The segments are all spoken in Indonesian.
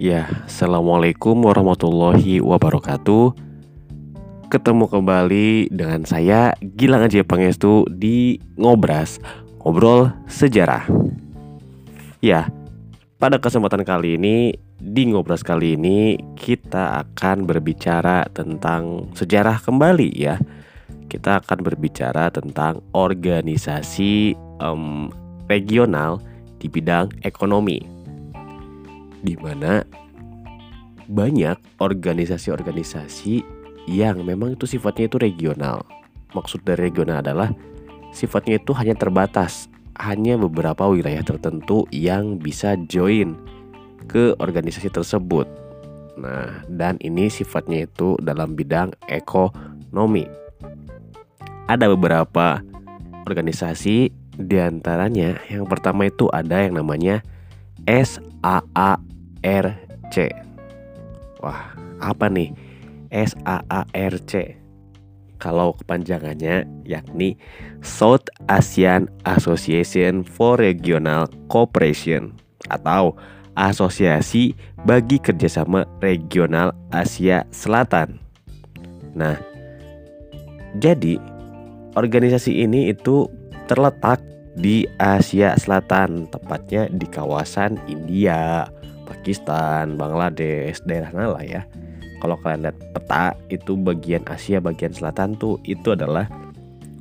Ya, Assalamualaikum warahmatullahi wabarakatuh. Ketemu kembali dengan saya Gilang Aja Pangestu di Ngobras Ngobrol Sejarah. Ya, pada kesempatan kali ini Di Ngobras kali ini kita akan berbicara tentang sejarah kembali ya. Kita akan berbicara tentang organisasi um, regional di bidang ekonomi di mana banyak organisasi-organisasi yang memang itu sifatnya itu regional. Maksud dari regional adalah sifatnya itu hanya terbatas, hanya beberapa wilayah tertentu yang bisa join ke organisasi tersebut. Nah, dan ini sifatnya itu dalam bidang ekonomi. Ada beberapa organisasi di antaranya yang pertama itu ada yang namanya SAA RC. Wah, apa nih? SAARC. Kalau kepanjangannya yakni South Asian Association for Regional Cooperation atau Asosiasi bagi Kerjasama Regional Asia Selatan. Nah, jadi organisasi ini itu terletak di Asia Selatan, tepatnya di kawasan India, Pakistan, Bangladesh, daerah Nala ya. Kalau kalian lihat peta itu bagian Asia bagian selatan tuh itu adalah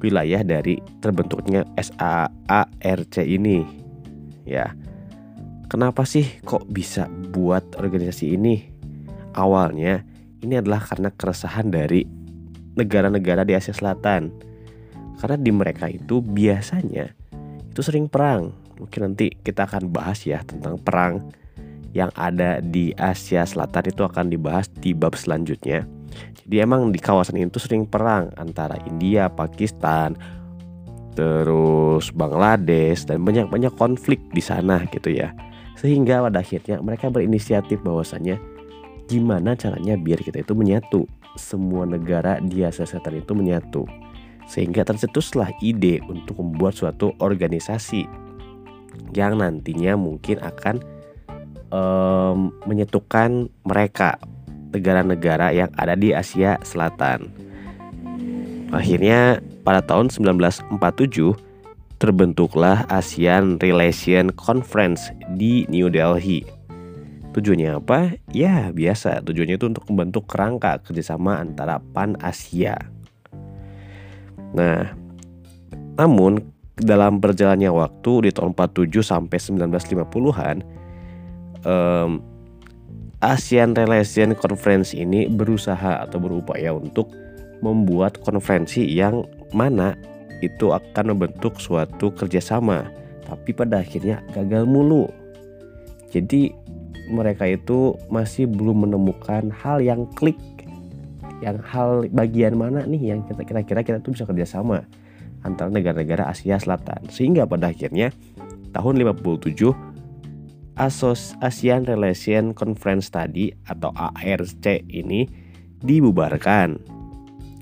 wilayah dari terbentuknya SAARC ini. Ya. Kenapa sih kok bisa buat organisasi ini? Awalnya ini adalah karena keresahan dari negara-negara di Asia Selatan. Karena di mereka itu biasanya itu sering perang. Mungkin nanti kita akan bahas ya tentang perang yang ada di Asia Selatan itu akan dibahas di bab selanjutnya. Jadi emang di kawasan itu sering perang antara India, Pakistan, terus Bangladesh dan banyak-banyak konflik di sana gitu ya. Sehingga pada akhirnya mereka berinisiatif bahwasanya gimana caranya biar kita itu menyatu. Semua negara di Asia Selatan itu menyatu. Sehingga tercetuslah ide untuk membuat suatu organisasi yang nantinya mungkin akan um, menyatukan mereka negara-negara yang ada di Asia Selatan. Akhirnya pada tahun 1947 terbentuklah ASEAN Relation Conference di New Delhi. Tujuannya apa? Ya biasa, tujuannya itu untuk membentuk kerangka kerjasama antara Pan Asia. Nah, namun dalam berjalannya waktu di tahun 47 sampai 1950-an um, ASEAN Relation Conference ini berusaha atau berupaya untuk membuat konferensi yang mana itu akan membentuk suatu kerjasama tapi pada akhirnya gagal mulu. Jadi mereka itu masih belum menemukan hal yang klik yang hal bagian mana nih yang kita kira-kira kita tuh bisa kerjasama antara negara-negara Asia Selatan. Sehingga pada akhirnya tahun 57 Asos ASEAN Relation Conference tadi atau ARC ini dibubarkan.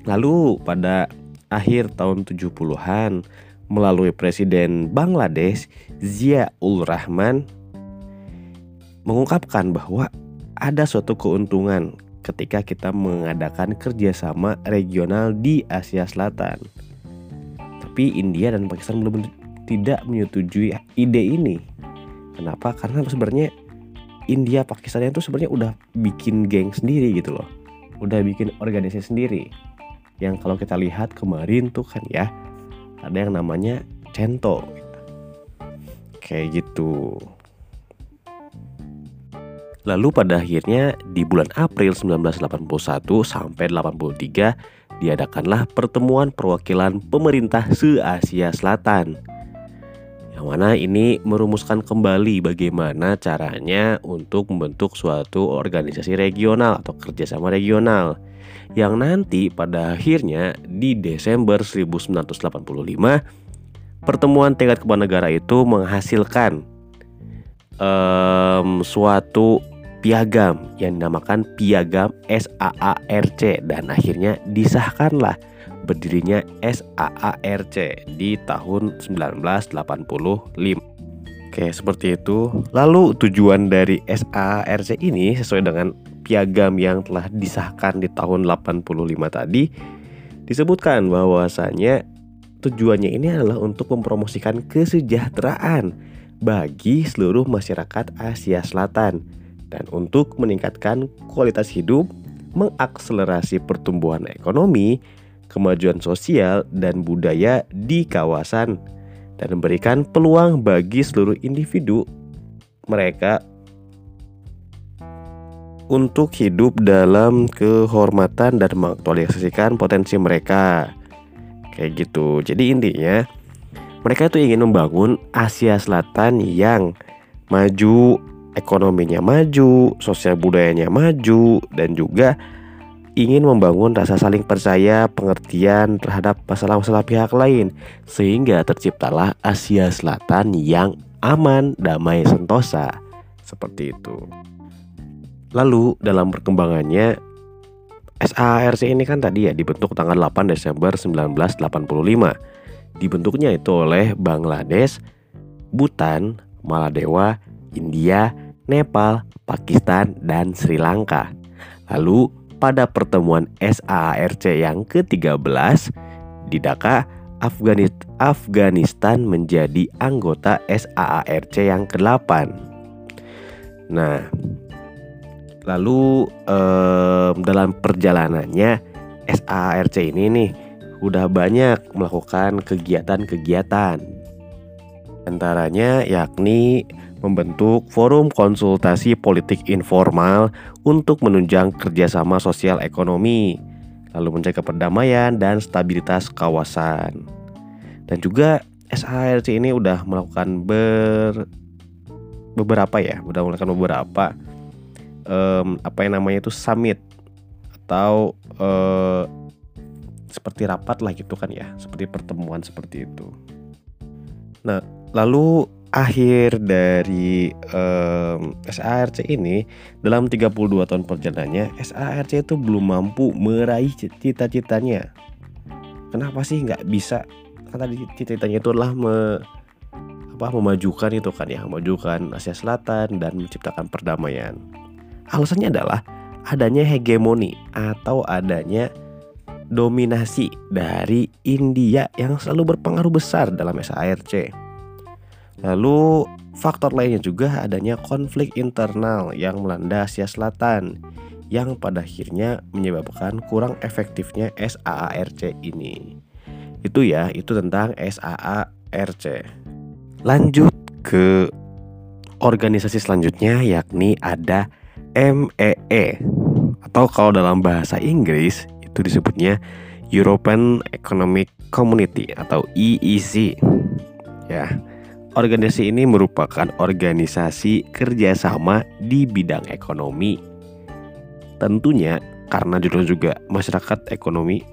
Lalu pada akhir tahun 70-an melalui Presiden Bangladesh Ziaul Rahman mengungkapkan bahwa ada suatu keuntungan ketika kita mengadakan kerjasama regional di Asia Selatan. Tapi India dan Pakistan belum tidak menyetujui ide ini. Kenapa? Karena sebenarnya India Pakistan itu sebenarnya udah bikin geng sendiri gitu loh. Udah bikin organisasi sendiri. Yang kalau kita lihat kemarin tuh kan ya ada yang namanya Cento. Kayak gitu. Lalu pada akhirnya di bulan April 1981 sampai 83 diadakanlah pertemuan perwakilan pemerintah se-Asia Selatan yang mana ini merumuskan kembali bagaimana caranya untuk membentuk suatu organisasi regional atau kerjasama regional. Yang nanti pada akhirnya di Desember 1985 pertemuan tingkat kepala negara itu menghasilkan um, suatu piagam yang dinamakan piagam SAARC dan akhirnya disahkanlah berdirinya SAARC di tahun 1985. Oke, seperti itu. Lalu tujuan dari SARC ini sesuai dengan piagam yang telah disahkan di tahun 85 tadi disebutkan bahwasanya tujuannya ini adalah untuk mempromosikan kesejahteraan bagi seluruh masyarakat Asia Selatan dan untuk meningkatkan kualitas hidup, mengakselerasi pertumbuhan ekonomi, kemajuan sosial dan budaya di kawasan dan memberikan peluang bagi seluruh individu mereka untuk hidup dalam kehormatan dan mengaktualisasikan potensi mereka. Kayak gitu. Jadi intinya mereka itu ingin membangun Asia Selatan yang maju, ekonominya maju, sosial budayanya maju dan juga ingin membangun rasa saling percaya, pengertian terhadap masalah-masalah pihak lain, sehingga terciptalah Asia Selatan yang aman, damai, sentosa. Seperti itu. Lalu dalam perkembangannya SARC ini kan tadi ya dibentuk tanggal 8 Desember 1985. Dibentuknya itu oleh Bangladesh, Bhutan, Maladewa, India, Nepal, Pakistan, dan Sri Lanka. Lalu pada pertemuan SAARC yang ke-13 di Dhaka, Afghanistan menjadi anggota SAARC yang ke-8. Nah, lalu eh, dalam perjalanannya SAARC ini nih udah banyak melakukan kegiatan-kegiatan. Antaranya yakni membentuk forum konsultasi politik informal untuk menunjang kerjasama sosial ekonomi, lalu menjaga perdamaian dan stabilitas kawasan. Dan juga SARC ini udah melakukan ber beberapa ya, udah melakukan beberapa um, apa yang namanya itu summit atau uh, seperti rapat lah gitu kan ya, seperti pertemuan seperti itu. Nah, lalu akhir dari um, SARC ini dalam 32 tahun perjalanannya SARC itu belum mampu meraih cita-citanya. Kenapa sih nggak bisa? Kan tadi cita-citanya itu adalah me, apa memajukan itu kan ya, memajukan Asia Selatan dan menciptakan perdamaian. Alasannya adalah adanya hegemoni atau adanya dominasi dari India yang selalu berpengaruh besar dalam SARC. Lalu faktor lainnya juga adanya konflik internal yang melanda Asia Selatan yang pada akhirnya menyebabkan kurang efektifnya SAARC ini. Itu ya, itu tentang SAARC. Lanjut ke organisasi selanjutnya yakni ada MEE e. atau kalau dalam bahasa Inggris itu disebutnya European Economic Community atau EEC. Ya. Organisasi ini merupakan organisasi kerjasama di bidang ekonomi. Tentunya karena judul juga masyarakat ekonomi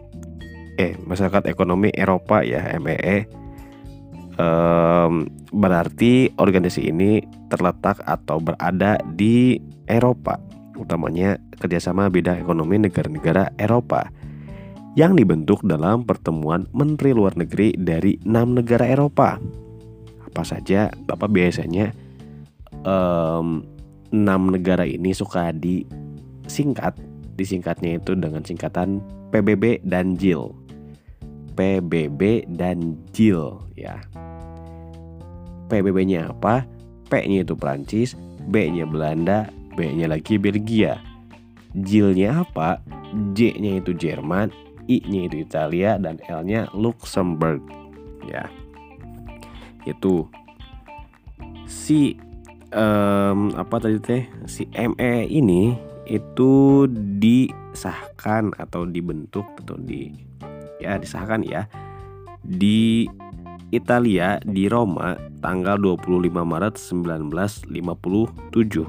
eh masyarakat ekonomi Eropa ya MEE um, berarti organisasi ini terletak atau berada di Eropa utamanya kerjasama bidang ekonomi negara-negara Eropa yang dibentuk dalam pertemuan menteri luar negeri dari enam negara Eropa apa saja Bapak biasanya um, 6 negara ini suka disingkat disingkatnya itu dengan singkatan PBB dan JIL PBB dan JIL ya. PBB-nya apa? P-nya itu Prancis B-nya Belanda B-nya lagi Belgia. JIL-nya apa? J-nya itu Jerman I-nya itu Italia dan L-nya Luxembourg ya itu si um, apa tadi teh si ME ini itu disahkan atau dibentuk atau di ya disahkan ya di Italia di Roma tanggal 25 Maret 1957.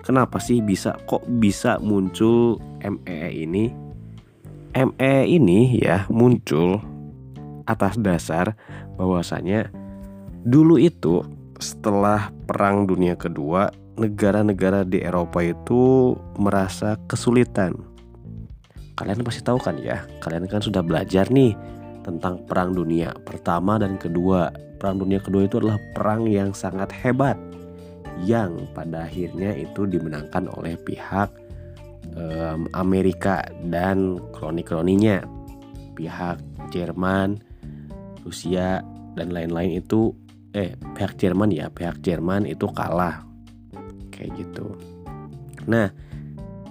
Kenapa sih bisa kok bisa muncul ME ini? ME ini ya muncul atas dasar bahwasanya dulu itu setelah Perang Dunia Kedua, negara-negara di Eropa itu merasa kesulitan. Kalian pasti tahu kan ya, kalian kan sudah belajar nih tentang Perang Dunia Pertama dan Kedua. Perang Dunia Kedua itu adalah perang yang sangat hebat yang pada akhirnya itu dimenangkan oleh pihak um, Amerika dan kroni-kroninya. Pihak Jerman, Rusia dan lain-lain itu eh pihak Jerman ya, pihak Jerman itu kalah. Kayak gitu. Nah,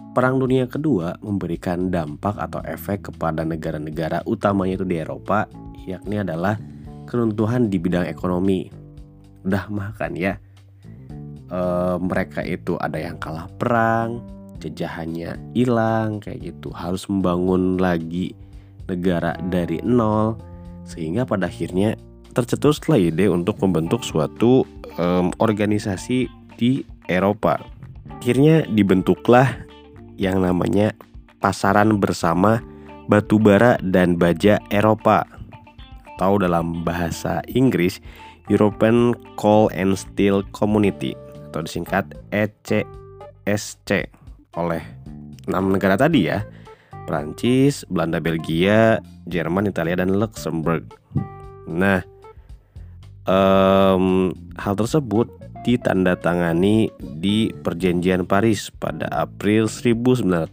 Perang Dunia Kedua memberikan dampak atau efek kepada negara-negara utamanya itu di Eropa, yakni adalah keruntuhan di bidang ekonomi. Udah makan ya. E, mereka itu ada yang kalah perang, jajahannya hilang kayak gitu, harus membangun lagi negara dari nol sehingga pada akhirnya tercetuslah ide untuk membentuk suatu um, organisasi di Eropa. Akhirnya dibentuklah yang namanya pasaran bersama batubara dan baja Eropa atau dalam bahasa Inggris European Coal and Steel Community atau disingkat ECSC oleh enam negara tadi ya Prancis, Belanda, Belgia, Jerman, Italia, dan Luxembourg. Nah, um, hal tersebut ditandatangani di Perjanjian Paris pada April 1951.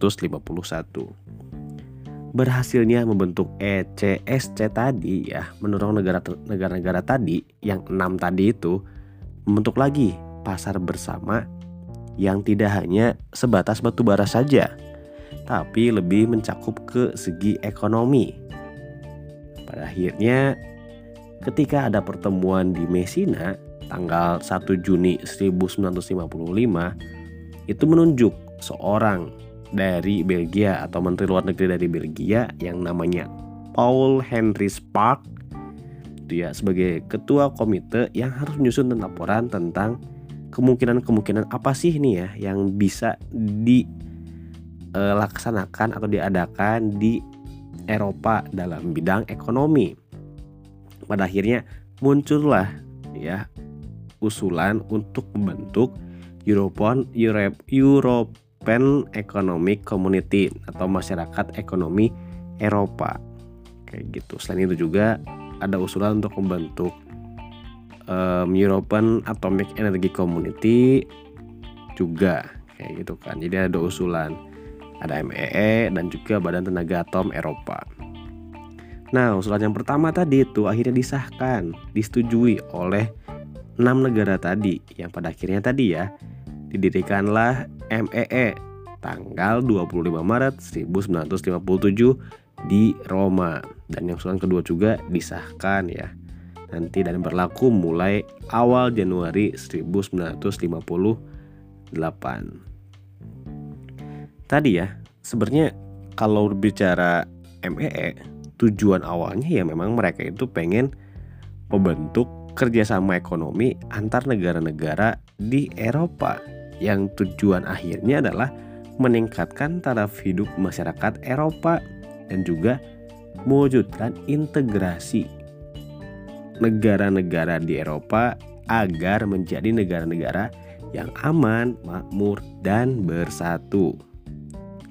Berhasilnya membentuk ECSC tadi ya mendorong negara-negara tadi yang enam tadi itu membentuk lagi pasar bersama yang tidak hanya sebatas batu bara saja, tapi lebih mencakup ke segi ekonomi. Pada akhirnya ketika ada pertemuan di Messina tanggal 1 Juni 1955 itu menunjuk seorang dari Belgia atau menteri luar negeri dari Belgia yang namanya Paul Henry Spark. Dia sebagai ketua komite yang harus menyusun laporan tentang kemungkinan-kemungkinan apa sih ini ya yang bisa dilaksanakan atau diadakan di Eropa dalam bidang ekonomi. Pada akhirnya muncullah ya usulan untuk membentuk European Europe, European Economic Community atau masyarakat ekonomi Eropa. Kayak gitu. Selain itu juga ada usulan untuk membentuk um, European Atomic Energy Community juga kayak gitu kan. Jadi ada usulan ada MEE e dan juga Badan Tenaga Atom Eropa. Nah, usulan yang pertama tadi itu akhirnya disahkan, disetujui oleh enam negara tadi. Yang pada akhirnya tadi ya didirikanlah MEE e tanggal 25 Maret 1957 di Roma. Dan yang usulan kedua juga disahkan ya. Nanti dan berlaku mulai awal Januari 1958 tadi ya sebenarnya kalau bicara MEE e, tujuan awalnya ya memang mereka itu pengen membentuk kerjasama ekonomi antar negara-negara di Eropa yang tujuan akhirnya adalah meningkatkan taraf hidup masyarakat Eropa dan juga mewujudkan integrasi negara-negara di Eropa agar menjadi negara-negara yang aman, makmur, dan bersatu.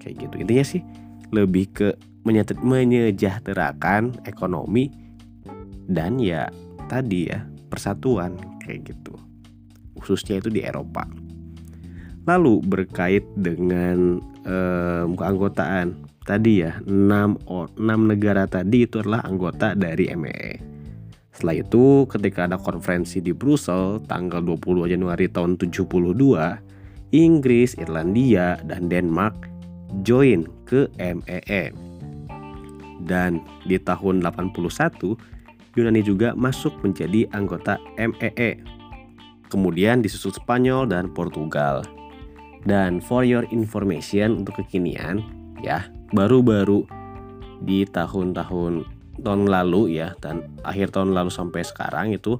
Kayak gitu. Intinya sih lebih ke menyejahterakan ekonomi dan ya tadi ya persatuan kayak gitu. Khususnya itu di Eropa. Lalu berkait dengan um, keanggotaan tadi ya 6, 6 negara tadi itu adalah anggota dari MEE setelah itu ketika ada konferensi di Brussel tanggal 22 Januari tahun 72 Inggris, Irlandia, dan Denmark join ke MEE dan di tahun 81 Yunani juga masuk menjadi anggota MEE. E. Kemudian disusul Spanyol dan Portugal. Dan for your information untuk kekinian ya, baru-baru di tahun-tahun tahun lalu ya dan akhir tahun lalu sampai sekarang itu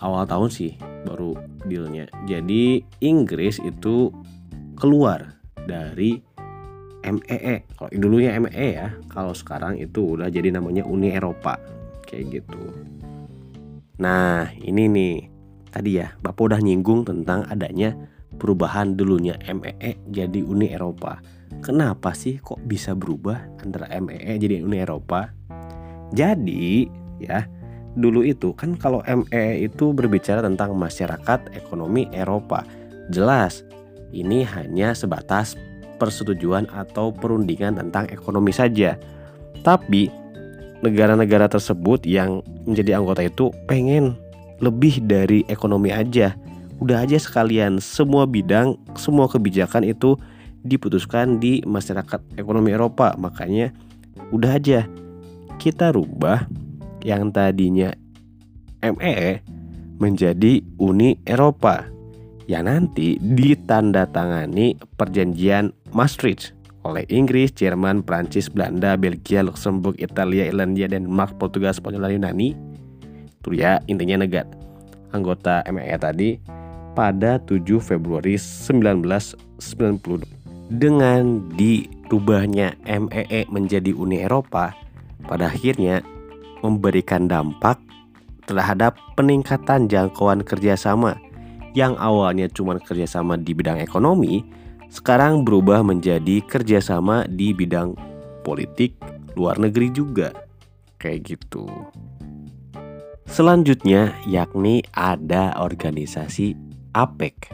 awal tahun sih baru dealnya. Jadi Inggris itu keluar dari MEE. E. Kalau dulunya MEE e ya, kalau sekarang itu udah jadi namanya Uni Eropa kayak gitu. Nah, ini nih tadi ya, Bapak udah nyinggung tentang adanya perubahan dulunya MEE e jadi Uni Eropa. Kenapa sih kok bisa berubah antara MEE jadi Uni Eropa? Jadi, ya, dulu itu kan kalau ME itu berbicara tentang masyarakat ekonomi Eropa. Jelas, ini hanya sebatas persetujuan atau perundingan tentang ekonomi saja. Tapi negara-negara tersebut yang menjadi anggota itu pengen lebih dari ekonomi aja. Udah aja sekalian semua bidang, semua kebijakan itu diputuskan di masyarakat ekonomi Eropa. Makanya udah aja kita rubah yang tadinya ME menjadi Uni Eropa yang nanti ditandatangani perjanjian Maastricht oleh Inggris, Jerman, Prancis, Belanda, Belgia, Luxembourg, Italia, Irlandia, Denmark, Portugal, Spanyol, dan Yunani. Itu ya intinya negara anggota MEE tadi pada 7 Februari 1990 dengan dirubahnya MEE menjadi Uni Eropa pada akhirnya memberikan dampak terhadap peningkatan jangkauan kerjasama yang awalnya cuma kerjasama di bidang ekonomi sekarang berubah menjadi kerjasama di bidang politik luar negeri juga kayak gitu. Selanjutnya yakni ada organisasi APEC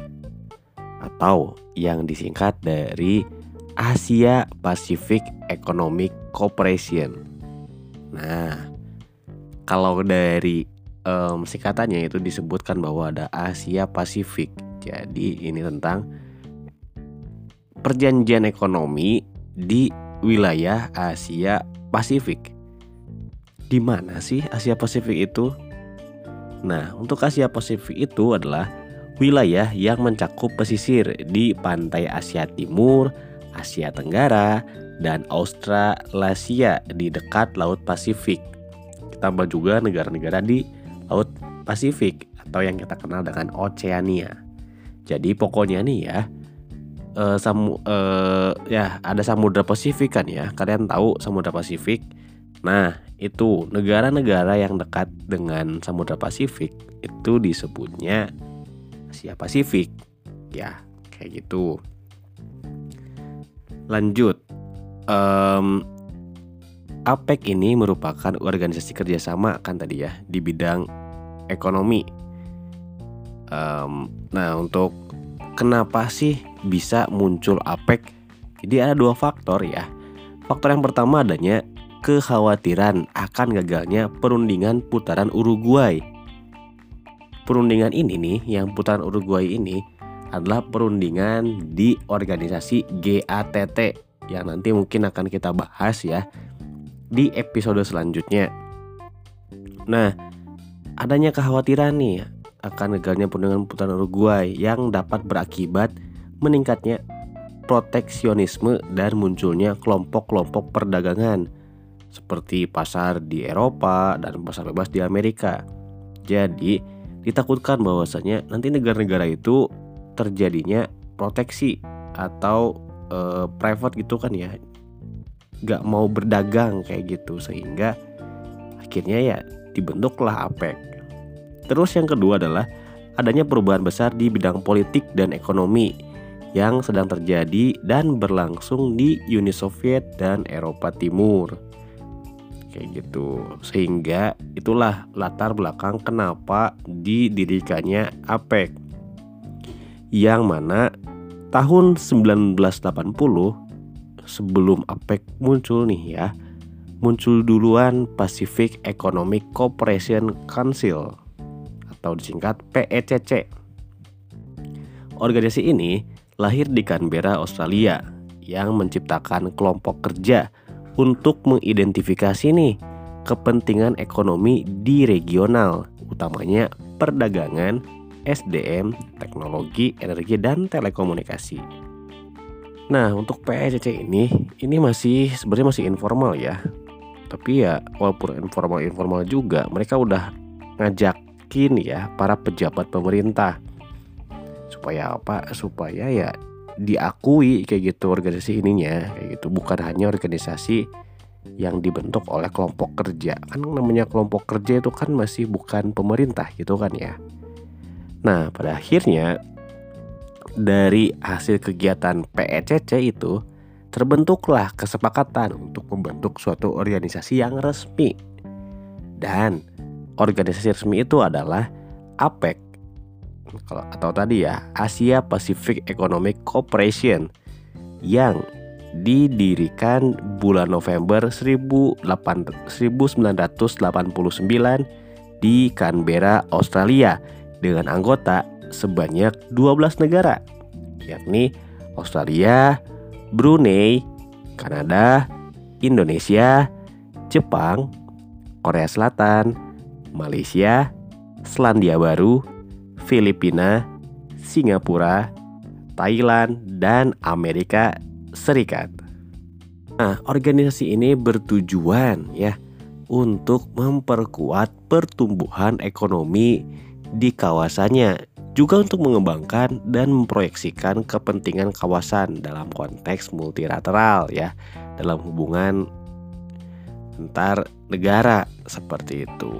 atau yang disingkat dari Asia Pacific Economic Cooperation. Nah, kalau dari um, singkatannya itu disebutkan bahwa ada Asia Pasifik. Jadi ini tentang perjanjian ekonomi di wilayah Asia Pasifik. Di mana sih Asia Pasifik itu? Nah, untuk Asia Pasifik itu adalah wilayah yang mencakup pesisir di pantai Asia Timur, Asia Tenggara, dan Australasia di dekat Laut Pasifik. Tambah juga negara-negara di Laut Pasifik atau yang kita kenal dengan Oceania. Jadi pokoknya nih ya, uh, samu uh, ya ada Samudra Pasifik kan ya. Kalian tahu Samudra Pasifik? Nah, itu negara-negara yang dekat dengan Samudra Pasifik itu disebutnya Asia Pasifik. Ya, kayak gitu. Lanjut. Um, APEC ini merupakan organisasi kerjasama kan tadi ya di bidang ekonomi. Um, nah untuk kenapa sih bisa muncul APEC. Jadi ada dua faktor ya. Faktor yang pertama adanya kekhawatiran akan gagalnya perundingan putaran Uruguay. Perundingan ini nih, yang putaran Uruguay ini adalah perundingan di organisasi GATT yang nanti mungkin akan kita bahas ya di episode selanjutnya. Nah, adanya kekhawatiran nih akan gagalnya perundingan putaran Uruguay yang dapat berakibat meningkatnya proteksionisme dan munculnya kelompok-kelompok perdagangan seperti pasar di Eropa dan pasar bebas di Amerika. Jadi, ditakutkan bahwasanya nanti negara-negara itu terjadinya proteksi atau e, private gitu kan ya. Gak mau berdagang kayak gitu sehingga akhirnya ya dibentuklah APEC. Terus yang kedua adalah adanya perubahan besar di bidang politik dan ekonomi yang sedang terjadi dan berlangsung di Uni Soviet dan Eropa Timur. Kayak gitu. Sehingga itulah latar belakang kenapa didirikannya APEC. Yang mana tahun 1980 sebelum APEC muncul nih ya, muncul duluan Pacific Economic Cooperation Council atau disingkat PECC. Organisasi ini lahir di Canberra, Australia, yang menciptakan kelompok kerja untuk mengidentifikasi nih kepentingan ekonomi di regional, utamanya perdagangan, SDM, teknologi, energi, dan telekomunikasi. Nah, untuk PSCC ini, ini masih sebenarnya masih informal ya. Tapi ya, walaupun informal-informal juga, mereka udah ngajakin ya para pejabat pemerintah. Supaya apa? Supaya ya diakui kayak gitu organisasi ininya kayak gitu. Bukan hanya organisasi yang dibentuk oleh kelompok kerja. Kan namanya kelompok kerja itu kan masih bukan pemerintah gitu kan ya. Nah pada akhirnya dari hasil kegiatan PECC itu terbentuklah kesepakatan untuk membentuk suatu organisasi yang resmi. Dan organisasi resmi itu adalah APEC atau tadi ya Asia Pacific Economic Cooperation yang didirikan bulan November 1989 di Canberra, Australia dengan anggota sebanyak 12 negara yakni Australia, Brunei, Kanada, Indonesia, Jepang, Korea Selatan, Malaysia, Selandia Baru, Filipina, Singapura, Thailand, dan Amerika Serikat. Nah, organisasi ini bertujuan ya untuk memperkuat pertumbuhan ekonomi di kawasannya, juga untuk mengembangkan dan memproyeksikan kepentingan kawasan dalam konteks multilateral ya, dalam hubungan antar negara seperti itu.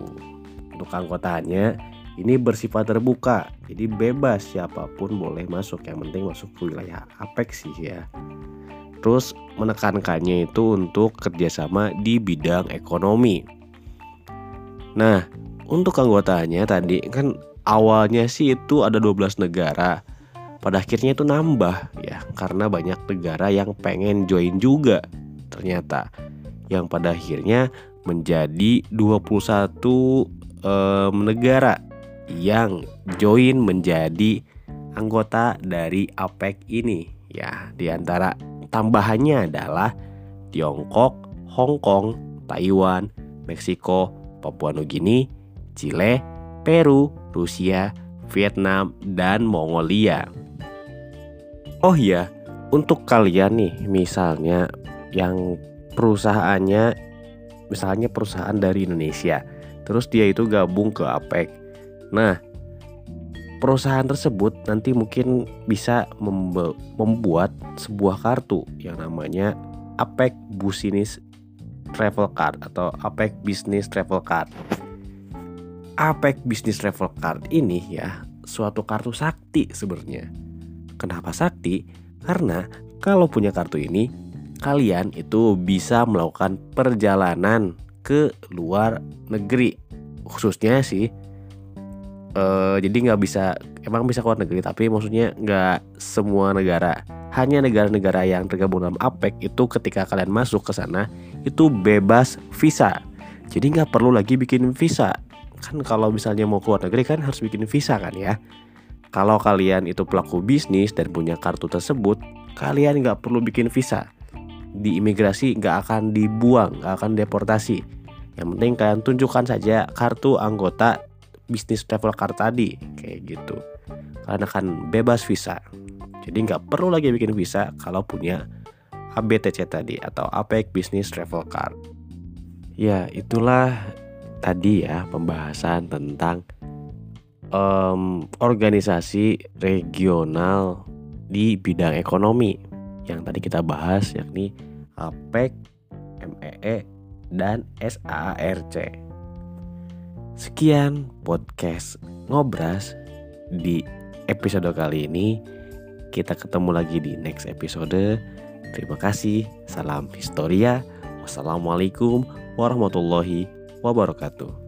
Untuk anggotanya ini bersifat terbuka, jadi bebas siapa pun boleh masuk. Yang penting masuk ke wilayah APEC sih ya. Terus menekankannya itu untuk kerjasama di bidang ekonomi. Nah, untuk anggotanya tadi kan awalnya sih itu ada 12 negara. Pada akhirnya itu nambah ya karena banyak negara yang pengen join juga ternyata. Yang pada akhirnya menjadi 21 um, negara yang join menjadi anggota dari APEC ini ya di antara Tambahannya adalah Tiongkok, Hong Kong, Taiwan, Meksiko, Papua Nugini, Chile, Peru, Rusia, Vietnam, dan Mongolia. Oh iya, untuk kalian nih misalnya yang perusahaannya misalnya perusahaan dari Indonesia, terus dia itu gabung ke APEC. Nah, perusahaan tersebut nanti mungkin bisa membuat sebuah kartu yang namanya APEC Business Travel Card atau APEC Business Travel Card. APEC Business Travel Card ini ya suatu kartu sakti sebenarnya. Kenapa sakti? Karena kalau punya kartu ini kalian itu bisa melakukan perjalanan ke luar negeri khususnya sih uh, jadi nggak bisa emang bisa keluar negeri tapi maksudnya nggak semua negara hanya negara-negara yang tergabung dalam APEC itu ketika kalian masuk ke sana itu bebas visa jadi nggak perlu lagi bikin visa kan kalau misalnya mau keluar negeri kan harus bikin visa kan ya. Kalau kalian itu pelaku bisnis dan punya kartu tersebut kalian nggak perlu bikin visa. Di imigrasi nggak akan dibuang nggak akan deportasi. Yang penting kalian tunjukkan saja kartu anggota bisnis travel card tadi kayak gitu. Karena kan bebas visa. Jadi nggak perlu lagi bikin visa kalau punya ABTC tadi atau APEC Business Travel Card. Ya itulah tadi ya pembahasan tentang um, organisasi regional di bidang ekonomi yang tadi kita bahas yakni APEC, MEE, e, dan SAARC. Sekian podcast ngobras di episode kali ini. Kita ketemu lagi di next episode. Terima kasih. Salam Historia. Wassalamualaikum warahmatullahi wabarakatuh.